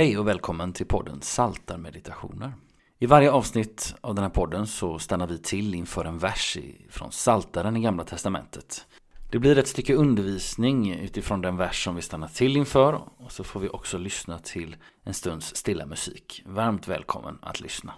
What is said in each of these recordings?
Hej och välkommen till podden Saltarmeditationer. I varje avsnitt av den här podden så stannar vi till inför en vers från Saltaren i Gamla Testamentet. Det blir ett stycke undervisning utifrån den vers som vi stannar till inför och så får vi också lyssna till en stunds stilla musik. Varmt välkommen att lyssna.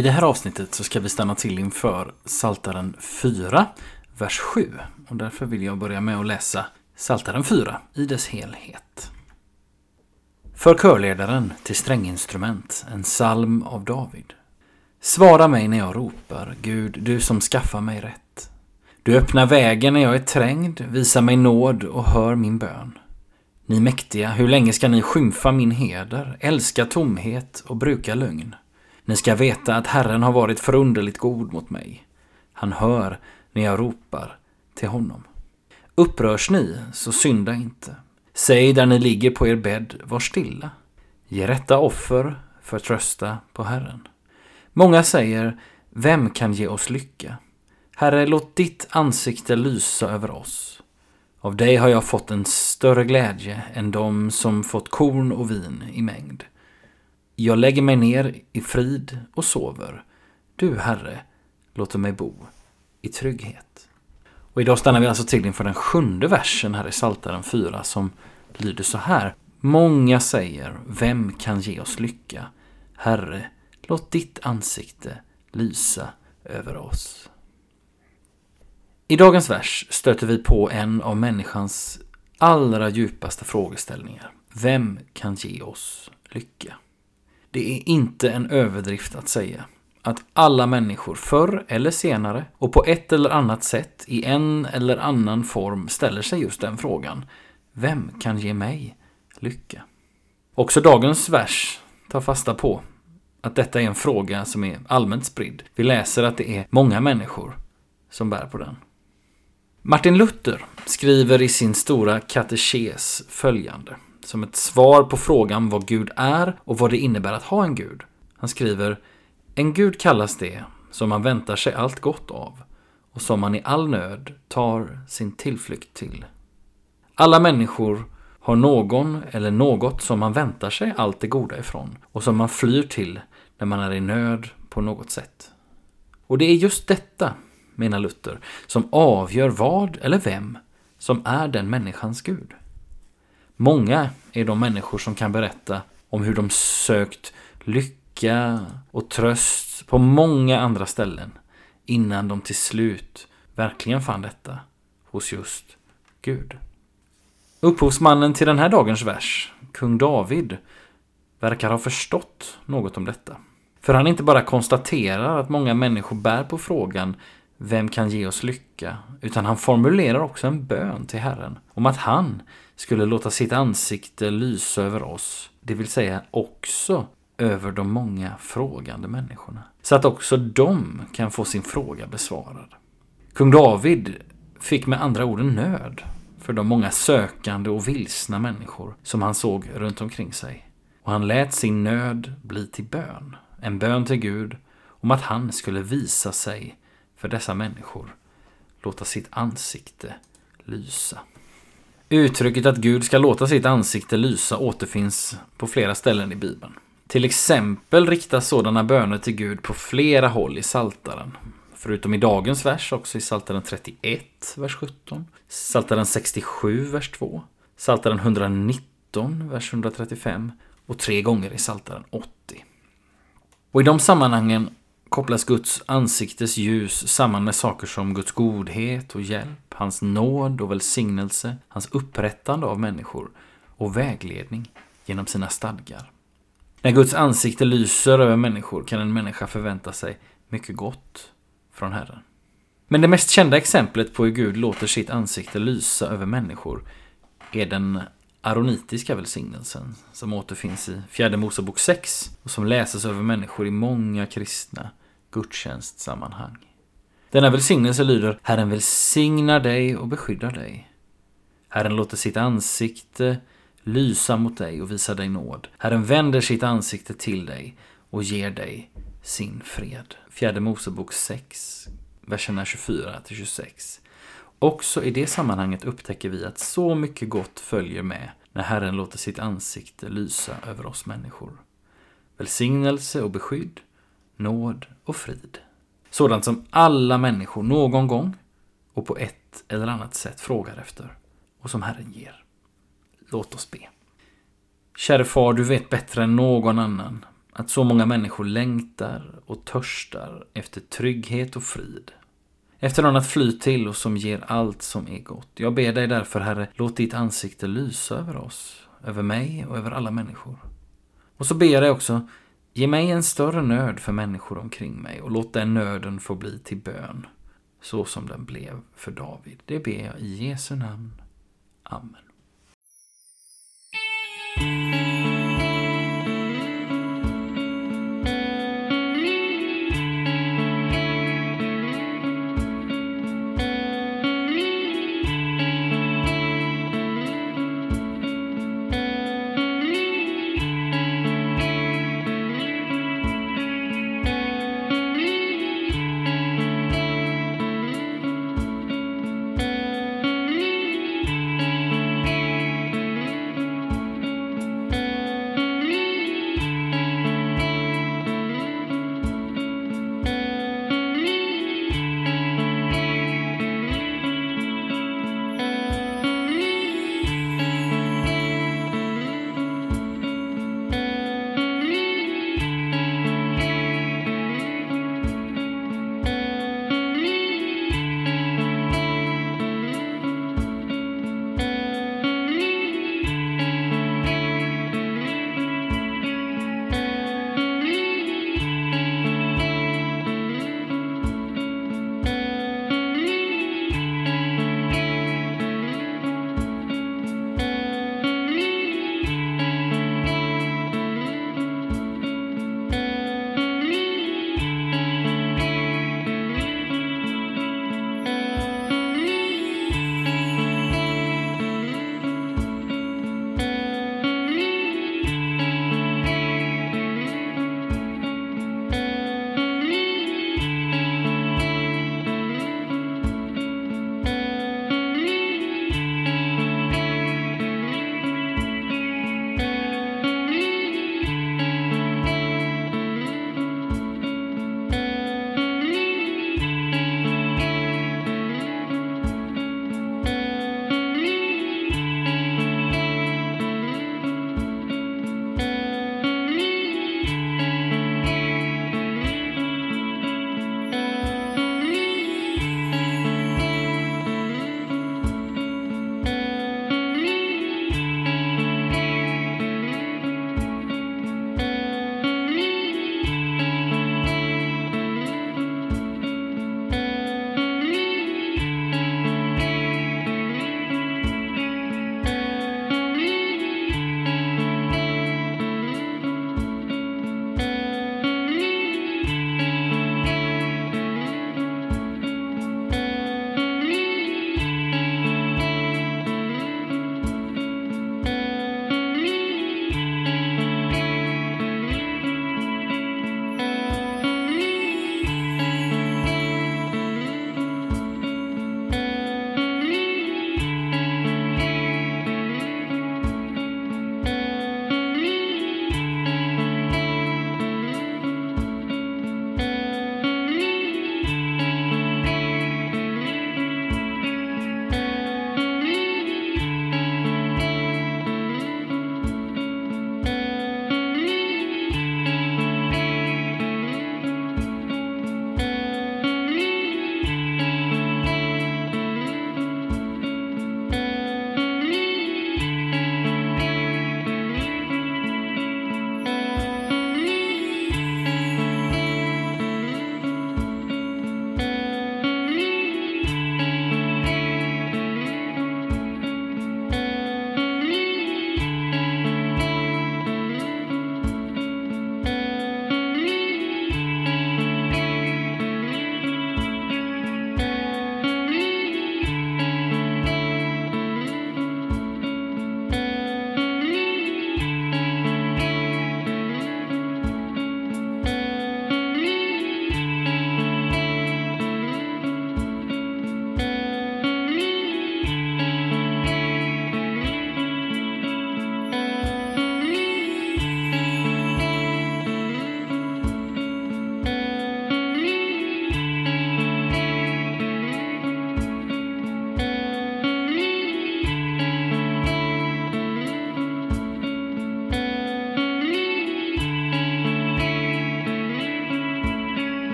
I det här avsnittet så ska vi stanna till inför Saltaren 4, vers 7. Och därför vill jag börja med att läsa Saltaren 4 i dess helhet. För körledaren till stränginstrument, en psalm av David. Svara mig när jag ropar, Gud, du som skaffar mig rätt. Du öppnar vägen när jag är trängd, visar mig nåd och hör min bön. Ni mäktiga, hur länge ska ni skymfa min heder, älska tomhet och bruka lögn? Ni ska veta att Herren har varit förunderligt god mot mig. Han hör när jag ropar till honom. Upprörs ni, så synda inte. Säg där ni ligger på er bädd, var stilla. Ge rätta offer, förtrösta på Herren. Många säger, vem kan ge oss lycka? Herre, låt ditt ansikte lysa över oss. Av dig har jag fått en större glädje än de som fått korn och vin i mängd. Jag lägger mig ner i frid och sover. Du, Herre, låter mig bo i trygghet. Och idag stannar vi alltså till inför den sjunde versen här i Psaltaren 4 som lyder så här. Många säger, vem kan ge oss lycka? Herre, låt ditt ansikte lysa över oss. I dagens vers stöter vi på en av människans allra djupaste frågeställningar. Vem kan ge oss lycka? Det är inte en överdrift att säga att alla människor förr eller senare och på ett eller annat sätt i en eller annan form ställer sig just den frågan. Vem kan ge mig lycka? Också dagens vers tar fasta på att detta är en fråga som är allmänt spridd. Vi läser att det är många människor som bär på den. Martin Luther skriver i sin stora katekes följande som ett svar på frågan vad Gud är och vad det innebär att ha en Gud. Han skriver En Gud kallas det som man väntar sig allt gott av och som man i all nöd tar sin tillflykt till. Alla människor har någon eller något som man väntar sig allt det goda ifrån och som man flyr till när man är i nöd på något sätt. Och det är just detta, menar Luther, som avgör vad eller vem som är den människans Gud. Många är de människor som kan berätta om hur de sökt lycka och tröst på många andra ställen innan de till slut verkligen fann detta hos just Gud. Upphovsmannen till den här dagens vers, kung David, verkar ha förstått något om detta. För han inte bara konstaterar att många människor bär på frågan Vem kan ge oss lycka? Utan han formulerar också en bön till Herren om att han skulle låta sitt ansikte lysa över oss, det vill säga också över de många frågande människorna. Så att också de kan få sin fråga besvarad. Kung David fick med andra ord en nöd för de många sökande och vilsna människor som han såg runt omkring sig. Och han lät sin nöd bli till bön. En bön till Gud om att han skulle visa sig för dessa människor. Låta sitt ansikte lysa. Uttrycket att Gud ska låta sitt ansikte lysa återfinns på flera ställen i Bibeln. Till exempel riktas sådana böner till Gud på flera håll i Saltaren. Förutom i dagens vers också i Saltaren 31, vers 17. Saltaren 67, vers 2. Saltaren 119, vers 135. Och tre gånger i Saltaren 80. Och i de sammanhangen kopplas Guds ansiktes ljus samman med saker som Guds godhet och hjälp, hans nåd och välsignelse, hans upprättande av människor och vägledning genom sina stadgar. När Guds ansikte lyser över människor kan en människa förvänta sig mycket gott från Herren. Men det mest kända exemplet på hur Gud låter sitt ansikte lysa över människor är den aronitiska välsignelsen som återfinns i Fjärde Mosebok 6 och som läses över människor i många kristna gudstjänstsammanhang. Denna välsignelse lyder Herren välsignar dig och beskyddar dig. Herren låter sitt ansikte lysa mot dig och visa dig nåd. Herren vänder sitt ansikte till dig och ger dig sin fred. Fjärde Mosebok 6, verserna 24 till 26. Också i det sammanhanget upptäcker vi att så mycket gott följer med när Herren låter sitt ansikte lysa över oss människor. Välsignelse och beskydd, nåd och frid. Sådant som alla människor någon gång och på ett eller annat sätt frågar efter och som Herren ger. Låt oss be. Käre far, du vet bättre än någon annan Att så många människor längtar och törstar efter trygghet och frid. Efter någon att fly till och som ger allt som är gott. Jag ber dig därför, Herre, låt ditt ansikte lysa över oss, över mig och över alla människor. Och så ber jag dig också, ge mig en större nöd för människor omkring mig och låt den nöden få bli till bön, så som den blev för David. Det ber jag i Jesu namn. Amen.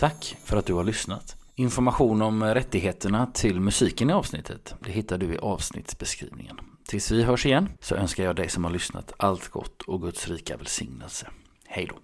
Tack för att du har lyssnat. Information om rättigheterna till musiken i avsnittet det hittar du i avsnittsbeskrivningen. Tills vi hörs igen så önskar jag dig som har lyssnat allt gott och Guds rika välsignelse. Hej då!